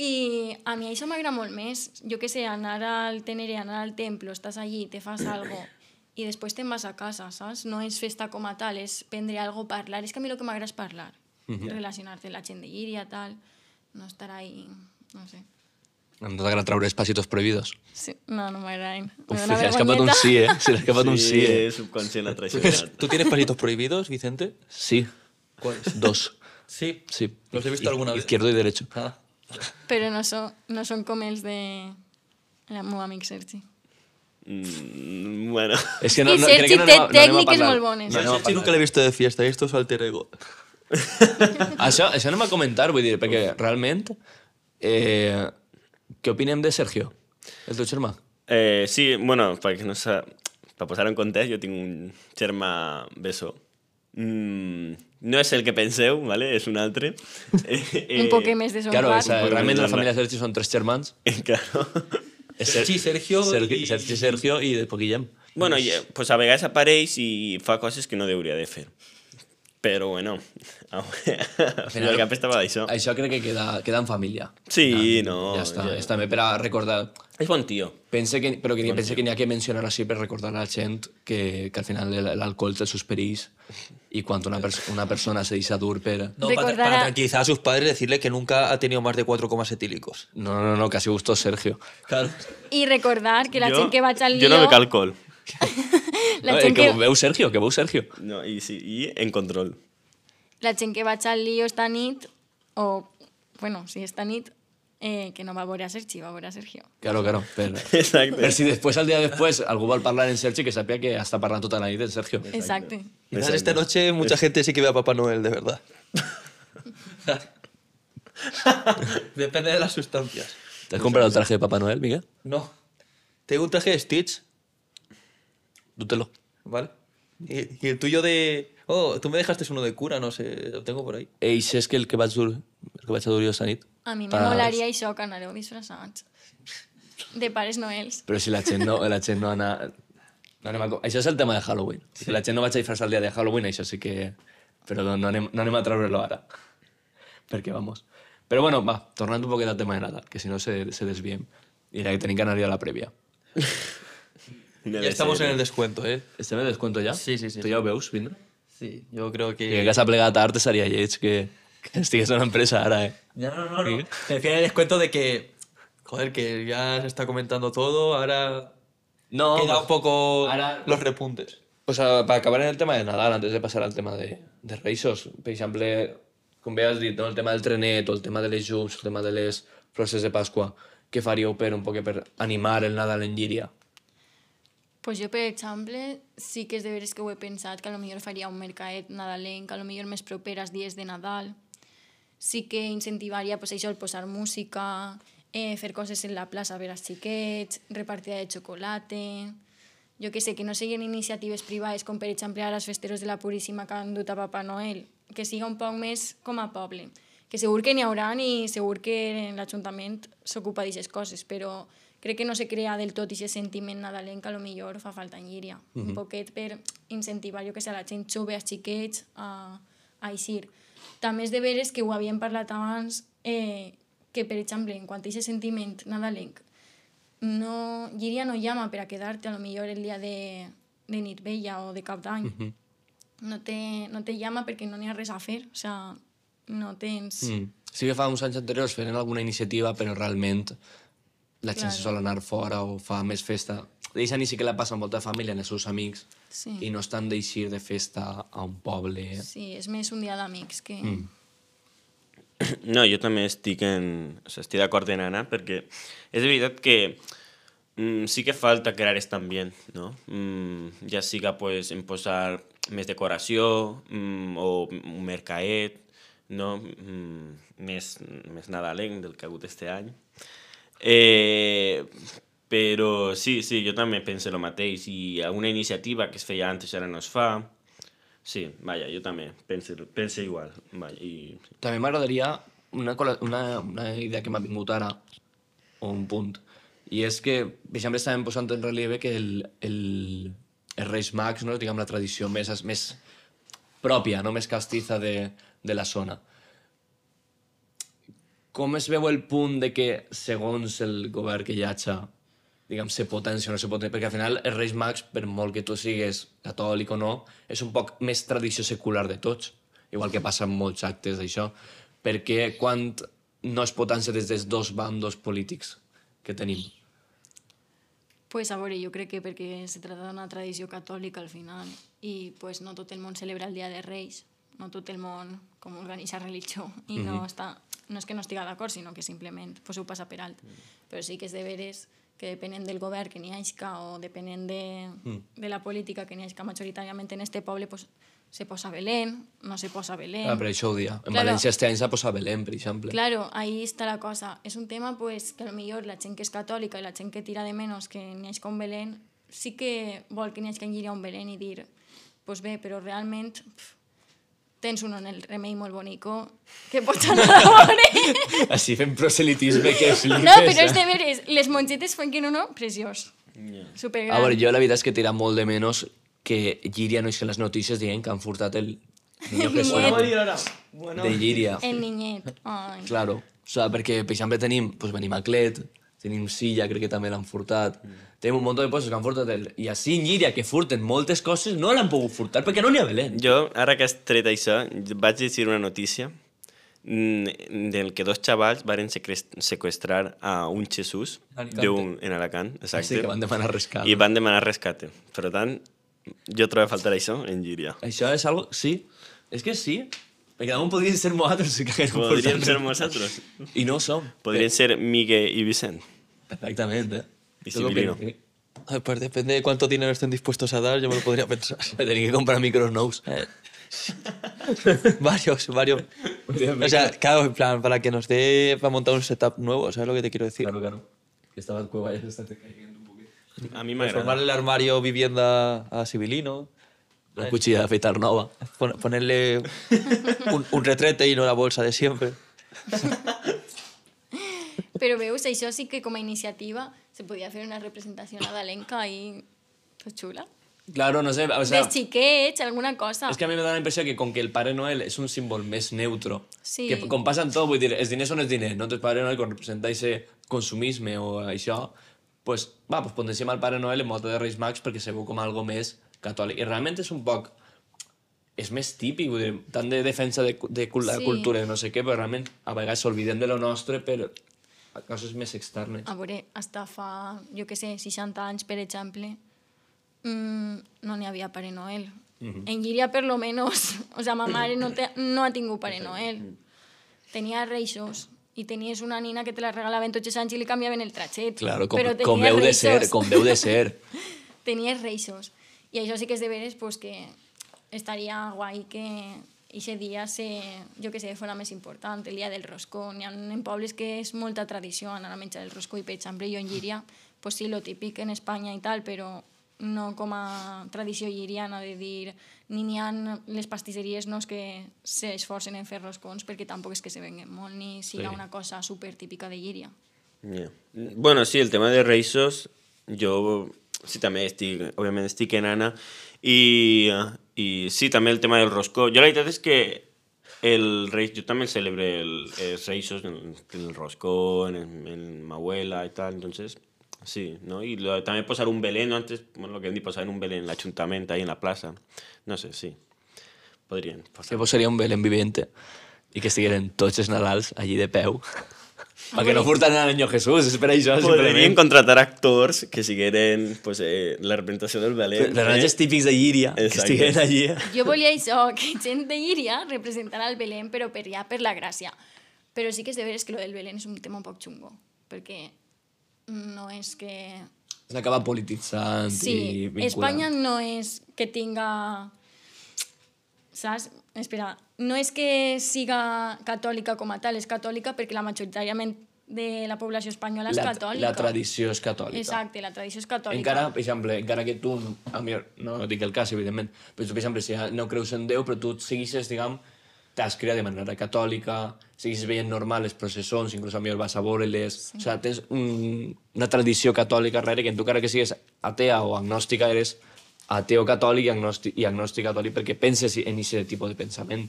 I a mi això m'agrada molt més. Jo que sé, anar al Teneré, anar al templo, estàs allí, te fas algo (coughs) i després te'n vas a casa, saps? No és festa com a tal, és prendre algo, parlar. És que a mi el que m'agrada és parlar. Relacionar-te amb la gent de Llíria, tal. No estar ahí, no sé. Andrea Traoré, Pasitos Prohibidos. Sí, no, no me irán. Uf, se le ha escapado un sí, ¿eh? Se le ha escapado sí, un sí. ¿eh? subconsciente traicionado. ¿Tú tienes Pasitos Prohibidos, Vicente? Sí. ¿Cuáles? Dos. Sí. Sí. ¿Los he visto I alguna vez? Izquierdo y derecho. Ah. Pero no son, no son comels de la Mova Mixer. Mm, bueno. Es que no, no, crec que no, no, tècniques no molt bones. No, no, Sergi nunca l'he vist de fiesta, he vist su alter ego. això, això anem a comentar, vull dir, perquè realment eh, què opinem de Sergio, el teu germà? eh, sí, bueno, perquè no sa... per posar en context, jo tinc un germà beso. Mm, no és el que penseu, ¿vale? és un altre. Eh, (laughs) Un poc més de son Claro, esa, realment la família Sergi són tres germans. Eh, (laughs) claro. Sergi, Sergio Sergi, i- Sergi, Sergio i després Guillem. Bueno, eh, pues a vegades apareix i fa coses que no hauria de fer. Però bueno, (laughs) al final cap estava d'això. Això crec que queda, queda en família. Sí, no. Ja està. ja. És també per a recordar... És bon tio. Pense que, però que, pense que n'hi ha que mencionar així per recordar a la gent que, que al final el- l'alcohol té els seus perills i quan una, pers una persona se deixa dur per... No, para, Recordar para a- tranquilizar a sus padres, decirle que nunca ha tenido más de 4,7 etílicos. No, no, no, que ha sigut tot Sergio. Claro. I recordar que la jo, gent que vaig al Jo lío... no bec alcohol. (laughs) (laughs) la, eh, gent que que, veu Sergio, que veu Sergio. No, i, sí, I en control. la gent que vaig al lío esta nit, o, bueno, si esta nit, eh, que no va a veure a Sergi, va a veure a Sergio. Claro, claro. Per, (laughs) Exacte. per si després, al dia després, algú vol parlar en Sergi, que sàpiga que està parlant tota la nit en Sergio. Exacte. Quizás esta noche mucha gente sí que ve a Papá Noel, de verdad. (laughs) Depende de las sustancias. ¿Te has comprado el traje de Papá Noel, Miguel? No. Tengo un traje de Stitch, Dútelo. ¿vale? Y, y el tuyo de... Oh, tú me dejaste uno de cura, no sé, lo tengo por ahí. Eix és que el que vaig dur, el que vaig a dur jo esta nit. A mi me Pas- molaria això, que anareu disfressats. De pares noels. Però si la gent no, la gent no ana... No anem a... co- Això és el tema de Halloween. Sí. Si la gent no vaig a disfressar el dia de Halloween, això sí que... Però no, no, anem, no anem a treure-lo ara. Perquè, vamos... Però bueno, va, tornant un poquet al tema de Nadal, que si no se, se desviem. I era que tenim que anar a la prèvia. (laughs) Ya estamos en el descuento, ¿eh? Estem en descuento ja? Sí, sí, sí. Tu ja ho veus, vindre? Sí, yo creo I que que... que s'ha plegat tard seria lleig que, que estigués en una empresa ara, eh? Ya, no, no, no. Me refiero al descuento de que... Joder, que ya se está comentando todo, ahora No, queda un poco ahora- los repuntes. O sea, para acabar en el tema de Nadal, antes de pasar al tema de, de Reixos, per exemple, com bé has dit, no? el tema del trenet o el tema de les llums, el tema de les flors de Pasqua, què faríeu per un poc per animar el Nadal en Llíria? Pues jo, per exemple, sí que és de veres que ho he pensat, que a lo millor faria un mercat nadalenc, a lo millor més proper als dies de Nadal. Sí que incentivaria pues, això, el posar música, eh, fer coses en la plaça per als xiquets, repartida de xocolata... Jo que sé, que no siguin iniciatives privades com per exemple ara els festeros de la Puríssima que han dut a Papa Noel, que siga un poc més com a poble. Que segur que n'hi haurà i segur que l'Ajuntament s'ocupa d'aquestes coses, però crec que no se crea del tot aquest sentiment nadalenc que a lo millor fa falta en Llíria. Mm -hmm. Un poquet per incentivar, jo que sé, la gent jove, als xiquets, a, a eixir. També és de veres que ho havíem parlat abans, eh, que per exemple, en quant a aquest sentiment nadalenc, no, Llíria no llama per a quedar-te a lo millor el dia de, de nit vella o de cap d'any. Mm -hmm. no, te, no te llama perquè no n'hi ha res a fer, o sea, no tens... Mm. Mm. Sí que fa uns anys anteriors feren alguna iniciativa, però realment la gent Claro. se sol anar fora o fa més festa. Deixa ni sí que la passa amb molta família, amb els seus amics, Sí. i no estan d'eixir de festa a un poble. Sí, és més un dia d'amics que... Mm. (coughs) No, jo també estic, en... o sigui, estic d'acord en Anna, perquè és veritat que mm, sí que falta crear aquest ambient, no? Mm, ja siga pues, en posar més decoració mm, o un mercaet, no? Mm, més, més nadalenc del que ha hagut este any. Eh, però sí, sí, jo també penso el mateix i alguna iniciativa que es feia antes ara no es fa. Sí, vaja, jo també penso, penso igual. Vaja, i... També m'agradaria una, una, una idea que m'ha vingut ara, o un punt, i és que, exemple, estàvem posant en relieve que el, el, els Reis Mags, no? diguem la tradició més, més pròpia, no més castiza de, de la zona. Com es veu el punt de que, segons el govern que hi hagi, diguem, se potència o no se potència, perquè al final els Reis Mags, per molt que tu sigues catòlic o no, és un poc més tradició secular de tots, igual que passa en molts actes d'això, perquè quan no es potència des dels dos bandos polítics que tenim. Pues a veure, jo crec que perquè se trata d'una tradició catòlica al final i pues, no tot el món celebra el Dia de Reis, no tot el món com organitza religió i Mhm. no, està, no és que no estiga d'acord, sinó que simplement pues, ho passa per alt. Però sí que és de veres que depenent del govern que n'hi hagi o depenent de, Mm. de la política que n'hi hagi majoritàriament en este poble, pues, se posa Belén, no se posa Belén. Ah, per això ho dia. En Claro. València este any s'ha posat Belén, per exemple. Claro, ahí está la cosa. Es un tema pues que a lo mejor la gent que és catòlica i la gent que tira de menos que n'hi hagi con Belén, sí que vol que n'hi hagi un Belén i dir, pues bé, però realment pf, tens un en el remei molt bonico que pots anar a veure. Així fem proselitisme que flipes. No, però és de veres, les mongetes fan que no, no, preciós. Yeah. Supergran. A veure, jo la veritat és que tira molt de menys que Llíria no és que les notícies dient que han furtat el, Niño Jesús Niñet. de Llíria. El niñet. Ai. Claro, o sigui, perquè, per exemple, tenim, pues, venim a Clet, tenim Silla, crec que també l'han furtat, tenim un munt de coses que han furtat, el... i així en Llíria, que furten moltes coses, no l'han pogut furtar perquè no n'hi ha Belén. Jo, ara que has tret això, vaig llegir una notícia mm, del que dos xavals varen sequestrar a un Jesús d'un- en Alacant, exacte. Sí, que van demanar rescat. I van demanar rescate. Per tant, jo trobo a faltar això en Llíria. Això és algo... Sí, és que sí. Perquè damunt podrien ser que haguem Podríem portat. ser nosaltres. I no ho som. Podrien ser Migue i Vicent. Perfectament, eh? Y lo Sibilino. que- Ay, Pues depende de cuánto dinero estén dispuestos a dar, yo me lo podría pensar. (laughs) Me tenía que comprar micros nous. Eh, (laughs) varios, varios. O sea, claro, en plan, para que nos dé para montar un setup nuevo, ¿sabes lo que te quiero decir? Claro, claro. Que estaba en cueva y se está cayendo un poquito. A mi m'agrada. Transformarle el armario vivienda a Sibilino, Una cuchilla de afeitar nova. pon- ponerle un, un retrete y no la bolsa de siempre. Però veus, això sí que com a iniciativa se podia fer una representació nadalenca i pues, xula. Claro, no sé, o sea... Dels xiquets, alguna cosa. És que a mi me da la impressió que com que el Pare Noel és un símbol més neutro, Sí. que com passa en tot, vull dir, els diners són els diners, no? Entonces Pare Noel, quan representa aquest consumisme o això, pues, va, pues potenciem el Pare Noel en molta de Reis Mags perquè se veu com algo més catòlic. I realment és un poc... És més típic, vull dir, tant de defensa de, de la Sí. cultura i no sé què, però realment a vegades s'oblidem de lo nostre per coses més externes. A veure, hasta fa, jo que sé, 60 anys, per exemple, mmm, no n'hi havia Pare Noel. En Llíria, per lo menos, (laughs) o sea, ma mare no, te, no ha tingut Pare Noel. Tenia reixos i tenies una nina que te la regalaven tots els anys i li canviaven el tratxet. Claro, com, Però com veu de ser, com veu de ser. (laughs) tenies reixos. I això sí que és de veres pues, que estaria guai que aquest dia se, jo que sé, fora més important, el dia del roscó. N'hi ha en pobles que és molta tradició anar a menjar el roscó i, per exemple, jo en Llíria, pues sí, lo típic en Espanya i tal, però no com a tradició lliriana de dir ni n'hi ha les pastisseries no és que s'esforcen en fer roscons perquè tampoc és que se venguen molt ni siga Sí. una cosa super típica de Llíria. Yeah. Bueno, sí, el tema de reixos, jo sí també estic, òbviament estic en Anna, i, i sí, també el tema del roscó. Jo la veritat és que el rei, jo també celebre el, els reixos en el roscó, en, en ma abuela i tal, entonces sí, ¿no? Y lo, también posar un Belén, ¿no? Antes, bueno, lo que hem dit, posar un Belén en l'Ajuntament, ahí en la plaça. No sé, sí. Podrien Que posar. vos seria un Belén viviente i que estigueren tots els Nadals allí de peu. Perquè no furten al Niño Jesús, és per això, Podrien contratar actors que sigueren pues, eh, la representació del Belén. Personatges típics de Llíria, que Exacte. estigueren allí. Jo volia això, que gent de Llíria representarà el Belén, però per ja per la gràcia. Però sí que és de veres que lo del Belén és un tema un poc xungo, perquè no és que... S'acaba polititzant i Sí, vinculant. Espanya no és que tinga... Saps? Espera, no és que siga catòlica com a tal, és catòlica perquè la majoritàriament de la població espanyola és la, catòlica. la tradició és catòlica. Exacte, la tradició és catòlica. Encara, per exemple, encara que tu, a mi, no dic el cas, evidentment, però tu, per exemple, si no creus en Déu, però tu seguixes, diguem, t'has criat de manera catòlica, seguixes veient normal les processons, inclús a mi vas a veure-les... Sí. O sigui, tens un, una tradició catòlica darrere que en tu, encara que sigues atea o agnòstica, eres ateo catòlic i agnòstic, i agnòstic catòlic perquè penses en aquest tipus de pensament.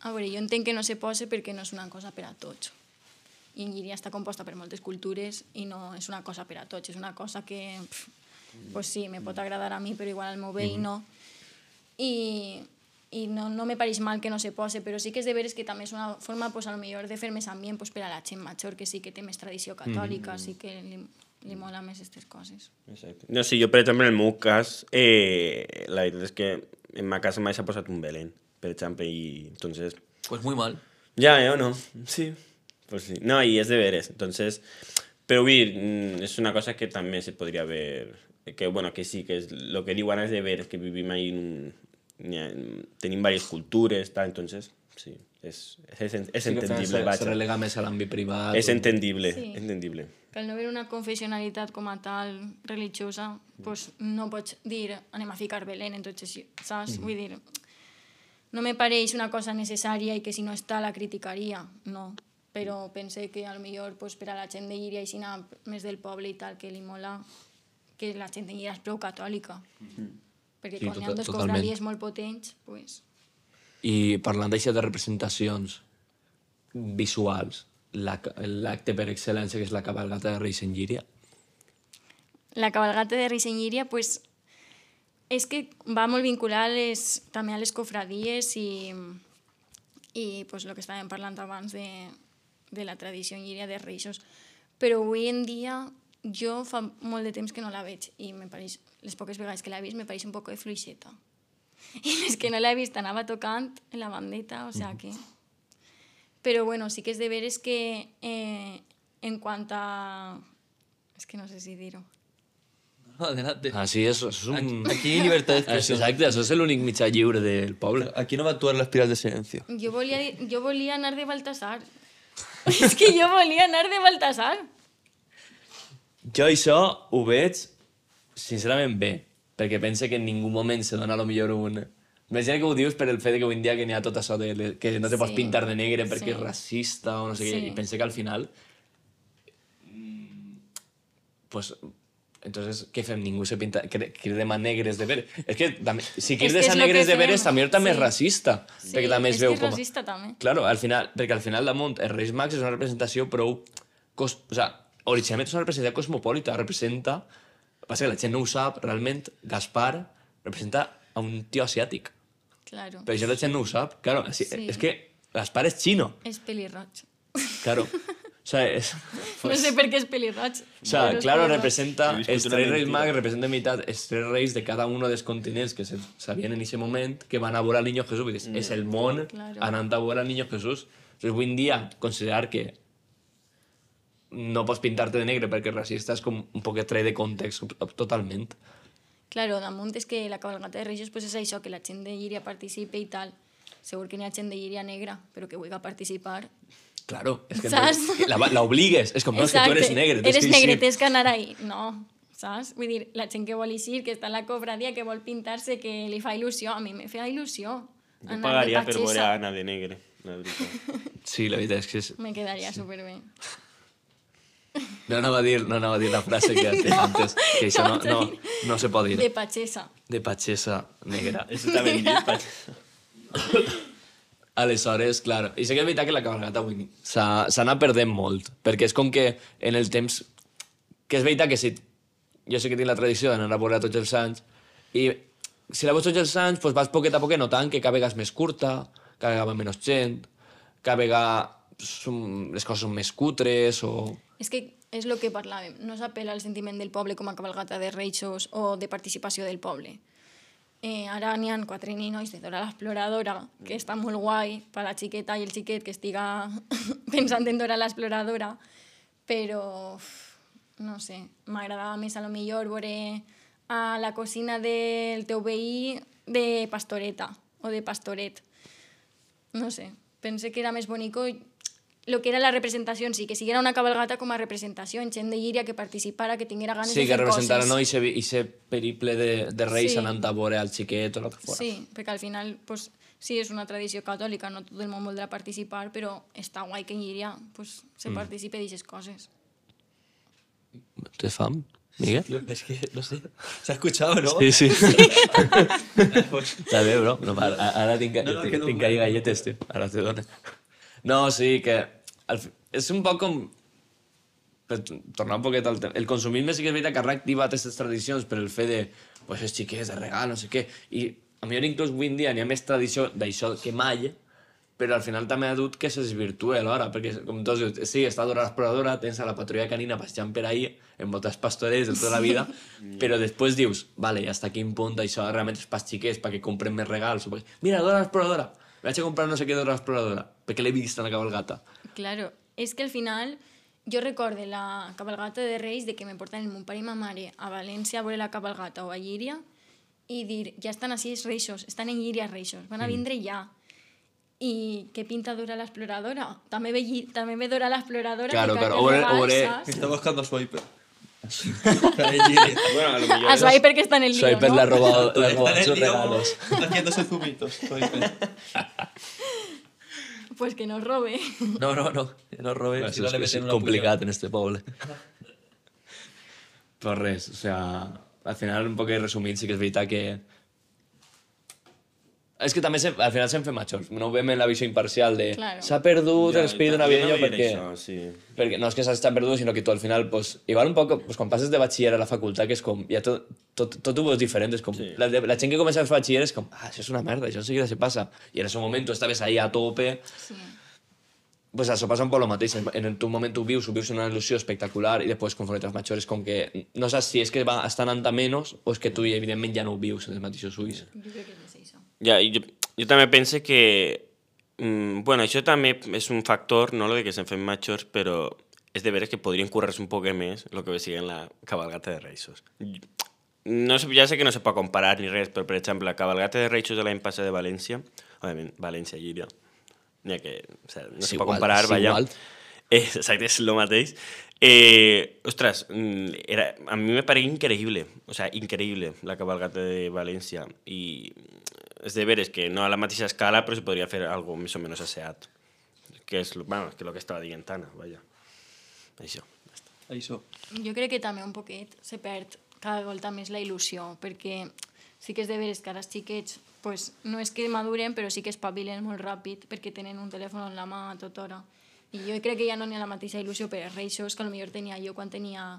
A veure, jo entenc que no se posa perquè no és una cosa per a tots. I en Llíria està composta per moltes cultures i no és una cosa per a tots, és una cosa que, pff, pues sí, me pot agradar a mi, però igual al meu veí no. I, i no, no me pareix mal que no se pose, però sí que és de veres que també és una forma, pues, a lo millor de fer més ambient pues, per a la gent major, que sí que té més tradició catòlica, sí que li, mola més aquestes coses. Exacte. No, sí, jo, per exemple, en el meu cas, eh, la veritat és que en ma casa mai s'ha posat un Belén, per exemple, i entonces... Pues muy mal. Ya, ¿eh? ¿O no? Sí. Pues sí. No, y es de veres. Entonces, pero vir, mm, es una cosa que también se podría ver. Que bueno, que sí, que es lo que digo Ana es de ver, es que vivimos ahí en un. Tenim varias culturas, tal, entonces, sí, es, es, es Sí que entendible, se, se vaja. relega més a l'àmbit privat. Es o- entendible, Sí. entendible. Que al no haver una confessionalitat com a tal religiosa, pues no pots dir anem a ficar Belén en tots així, saps? Vull dir, no me pareix una cosa necessària i que si no està la criticaria, no. Però pense que a lo millor pues, per a la gent de Llíria i si més del poble i tal, que li mola que la gent de Llíria és prou catòlica. Perquè Sí, quan hi ha tota- dos totalment. cofradies molt potents, pues, I parlant d'això de representacions visuals, l'acte per excel·lència que és la cabalgata de Reis en Llíria, La cabalgata de Reis en Llíria, pues, és que va molt vincular les, també a les cofradies i, i pues, el que estàvem parlant abans de, de la tradició en Llíria de Reixos. Però avui en dia jo fa molt de temps que no la veig i me pareix, les poques vegades que l'he vist me pareix un poc de fluixeta. (laughs) I les que no l'he vist anava tocant la bandeta, o sea que... Però bueno, sí que és de veres que eh, en quant a... És que no sé si. No, adelante. Así es, eso es un... Aquí hay libertad de expresión. Exacte, això és l'únic mitjà lliure del poble. Aquí no va a actuar la espiral de silencio. Jo volia, jo volia anar de Baltasar. (laughs) És que jo volia anar de Baltasar. Jo això ho veig sincerament bé, perquè pense que en ningú moment se dona a lo millor un... Imagina que ho dius per el fet de que avui en dia que n'hi ha tot això de que no te pots Sí, pintar de negre perquè sí. és racista o no sé què, Sí. i pense que al final mm, pues entonces què fem? Ningú se pinta cridem a negres de veres. És que també, si crides és a negres de veres també també és sí. racista, Sí, perquè també es és veu que és com... racista també. Claro, al final, perquè al final damunt els Reis Mags és una representació prou... Cos, o sea, originalment és una representació cosmopolita, representa... Passa que la gent no ho sap, realment Gaspar representa a un tio asiàtic. Claro. Però això la gent no ho sap. Claro, sí. Sí. és que Gaspar és xino. És pelirroig. Claro. (laughs) O sea, és... No sé per què és pelirroig. O sea, claro, representa... Els tres reis mentira. mags representen meitat els tres reis de cada un dels continents que se sabien en aquest moment que van a veure al Niño Jesús. Vull dir, és el món Claro. anant a veure al Niño Jesús. Entonces, avui en dia, considerar que no pots pintar-te de negre perquè és racista és com un poc tret de context totalment. Claro, damunt és que la cabalgata de Reis pues és això, que la gent de Llíria participe i tal. Segur que n'hi ha gent de Llíria negra, però que vulgui participar. Claro, és que Saps? la- la obligues. És com, no, és que tu eres negre. tens Eres que negre, tens que anar ahí. No, saps? Vull dir, la gent que vol eixir, que està en la cofradia, que vol pintar-se, que li fa il·lusió. A mi me fa il·lusió. Jo anar pagaria per veure a Anna de negre, la veritat. Sí, la veritat és que és... Me quedaria superbé. No anava a dir, no anava a dir la frase que has dit (laughs) antes, que això no, no, no se pot dir. De patxessa. De patxessa negra. Això està ben dit, Pat. Aleshores, clar, i sé que és veritat que la cabalgata avui s'ha anat perdent molt, perquè és com que en el temps... Que és veritat que si... Jo sé que tinc la tradició d'anar a veure tots els anys, i si la veus tots els anys, doncs vas poquet a poquet notant que cada vegada és més curta, cada vegada menys gent, cada vegada les coses són més cutres, o... És que és el que parlàvem. No s'apela al sentiment del poble com a cabalgata de reixos o de participació del poble. Eh, ara n'hi ha quatre ninois de Dora l'Exploradora, que està molt guai per la xiqueta i el xiquet que estiga (laughs) pensant en Dora l'Exploradora, però no sé, m'agradava més a lo millor veure a la cosina del teu veí de pastoreta o de pastoret. No sé, pensé que era més bonico lo que era la representació en si, que siguiera una cabalgata com a representació, en gent de Llíria que participara, que tinguera ganes Sí, de que fer representara coses. no ese, ese periple de, de reis Sí. anant a veure al xiquet o el que fora. Sí, perquè al final, pues, sí, és una tradició catòlica, no tot el món voldrà participar, però està guai que en Llíria pues, se participe d'aquestes coses. Tens fam, Miguel? Tío, es que, no sé, se ha escuchado, ¿no? Sí, sí. Està bé, bro. No, ara, ara tinc, No, no, tinc, que no. tinc ahí galletes, tio. Ara te dono. No, sí, que... Fi- és un poc com... Per tornar un poquet al tema. El consumisme sí que és veritat que ha reactivat aquestes tradicions per el fet de... Pues els xiquets, de regal, no sé què. I a millor inclús avui en dia n'hi ha més tradició d'això que mai, però al final també ha dut que se desvirtue alhora, perquè com tots dius, sí, està Dora l'exploradora, tens a la patrulla canina passejant per ahí, en botes pastorets de tota la vida, (laughs) però després dius, vale, hasta quin punt això realment és pas xiquets perquè compren més regals, o perquè, mira, Dora l'exploradora, vaig a comprar no sé què Dora l'exploradora, perquè l'he vist en la cabalgata. Claro, és que al final jo recorde la cabalgata de Reis de que me portaven mon pare i ma mare a València a veure la cabalgata o a Llíria i dir, ja estan així els reixos, estan en Llíria reixos, van a vindre ja. I què pinta Dora l'exploradora? També ve, també ve Dora l'exploradora Claro, claro, o o? Está buscando a Swiper. (laughs) Bueno, a lo. A Swiper que està en el lío, Swiper no? le ha robado, le ha Está robado sus regalos. Haciéndose zumitos. Swiper. (laughs) Pues que nos robe. No, no, no. Que no robé. Això si no le és meten una complicat en este poble. Però (laughs) res, o sea, al final, un poc resumint, sí que és veritat que És que també se, al final se'n fem majors. No ho veiem en la visió imparcial de Claro. s'ha perdut Ja, no navideño veia perquè... Això, sí. Perquè no és que s'hagi perdut, sinó que tu al final, pues, igual un poc, pues, quan passes de batxiller a la facultat, que és com, ja tot, tot, tot ho veus diferent, és com, Sí. la, la gent que comença a fer batxiller és com, ah, això és una merda, això enseguida se passa. I en ese moment tu estaves ahí a tope, Sí. pues això passa un poc el mateix. En, en tu moment ho vius, ho vius una il·lusió espectacular i després, conforme t'has major, és com que no saps si és que va estar anant a menys o és que tu, evidentment, ja no ho vius en els mateixos ulls. Jo crec que. Ja, jo, jo també penso que... Mm, bueno, això també és un factor, no lo de que se'n fem majors, però és de veres que podrien currar-se un poc més el que siguen la cabalgata de Reixos. No, ja sé que no se pot comparar ni res, però, per exemple, la cabalgata de Reixos de l'any passat de València, òbviament, València, Llíria, ja que o sea, no És se pot comparar, és vaja. igual. (laughs) Eh, exacte, és el mateix. Eh, ostres, mm, era, a mi me pareix increïble, o sea, increïble la cabalgata de València. I és de veres que no a la mateixa escala, però se podria fer algo més o menys asseat. Que és, lo- bueno, que lo que estava dient Tana, vaja. Això. Això. Jo crec que també un poquet se perd cada volta més la il·lusió, perquè sí que és de veres que ara els xiquets pues, no és que maduren, però sí que espavilen molt ràpid perquè tenen un telèfon en la mà a tota hora. I jo crec que ja no n'hi ha la mateixa il·lusió per reixos que potser tenia jo quan tenia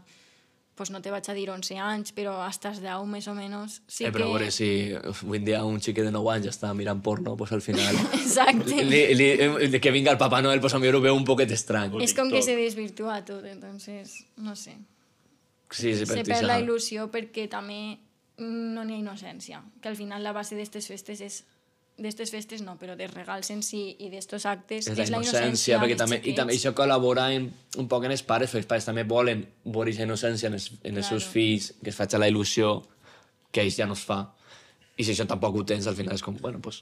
pues no te vaig a dir 11 anys, però hasta els 10 més o menys. Sí eh, però a que... veure, si avui en dia un xiquet de 9 anys està mirant porno, pues al final... (laughs) Exacte. li, li, li, que vinga el Papa Noel, pues a mi ho veu un poquet estrany. és com que se desvirtua tot, entonces, no sé. Sí, sí, se per perd la il·lusió perquè també no n'hi ha innocència, que al final la base d'aquestes festes és d'estes festes no, però dels regals en si i d'estos actes és és, la innocència, perquè també, i també xiquets. això col·labora en, un poc en els pares, perquè els pares també volen veure aquesta innocència en els, en els seus fills, que es faci la il·lusió que a ells ja no es fa. I si això tampoc ho tens, al final és com, bueno, pues,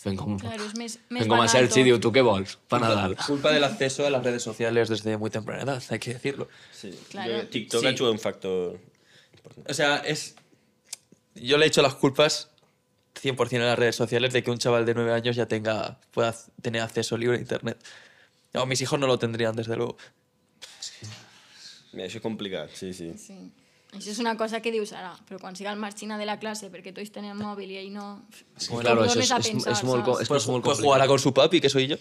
fem com, Claro, és més, més fem com a Sergi, diu, tu què vols? Pa Nadal. (laughs) Culpa del acceso a las redes sociales desde muy temprana edad, hay que decirlo. Sí. Claro. Jo- TikTok Sí. ha jugado un factor... O sea, es. Yo le he hecho las culpas 100% a las redes sociales de que un chaval de 9 años ya tenga pueda tener acceso libre a internet. No, mis hijos no lo tendrían, desde luego. Mira, això és complicat, sí, sí. Sí. Això és una cosa que dius ara, però quan siga el marxina de la classe perquè tots tenen mòbil i ell no... Sí, com claro, això és, a pensar, és, molt, és, molt pues jugará con su papi, que soy yo.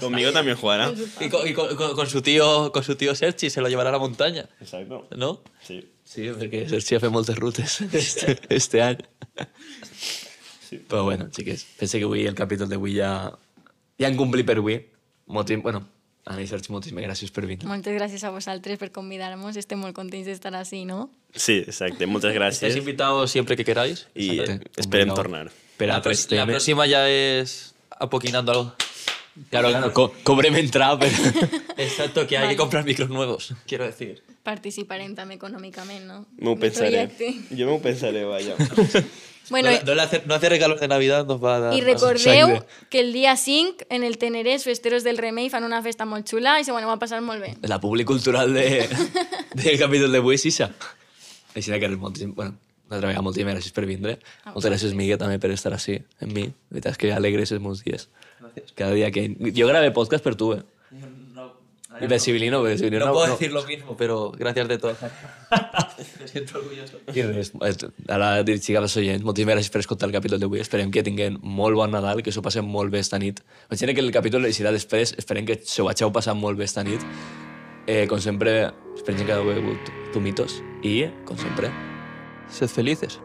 Conmigo también jugará. Y con, y con- con- con su tío con su tío Sergi se lo llevará a la montaña, Exacto. ¿no? Sí. Sí, perquè Sergi ha fet moltes rutes este, este any. Sí. Però bueno, xiques, pense que avui el capítol d'avui ja, ja han complit per avui. Moltíssim, bueno, Anna i Sergi, moltíssimes gràcies per venir. Moltes gràcies a vosaltres per convidar-nos. Estem molt contents d'estar així, no? Sí, exacte. Moltes (laughs) gràcies. invitados siempre que queráis. I Exacte. eh, esperem tornar. Per La, altres la temes. próxima ya es apoquinando algo. Claro, claro, co cobrem entrada, però... (laughs) Exacto, que hay Vale. que comprar micros nuevos, quiero decir. Participarem també econòmicament, no? M'ho pensaré. projecte. Jo m'ho pensaré, vaja. (laughs) Bueno, no, no le hace, no hace regalos de Navidad, nos va a dar. I recordeu que el dia 5 en el Teneré els festeros del Remei fan una festa molt xula i se ho aneu a passar molt bé. La publi cultural de, (laughs) del capítol d'avui és ixa. Així que moltíssim... Bueno, una altra vegada, moltíssimes gràcies per vindre. Moltes gràcies, Miguel, també per estar així, amb mi. La veritat és que alegres els meus dies. Cada dia que... Jo grabé podcast per tu, eh? I per Civilino, perquè Civilino... No, puedo decir lo mismo, pero gracias de todo. Me (laughs) siento orgulloso. I res, eh, ara dirigir als oients, moltíssimes gràcies per escoltar el capítol d'avui. Esperem que tinguin molt bon Nadal, que s'ho passem molt bé esta nit. Imagina que el capítol eixirà després, esperem que s'ho vageu passar molt bé esta nit. Eh, com sempre, esperem que hagueu begut tomitos i, com sempre, Sed felices.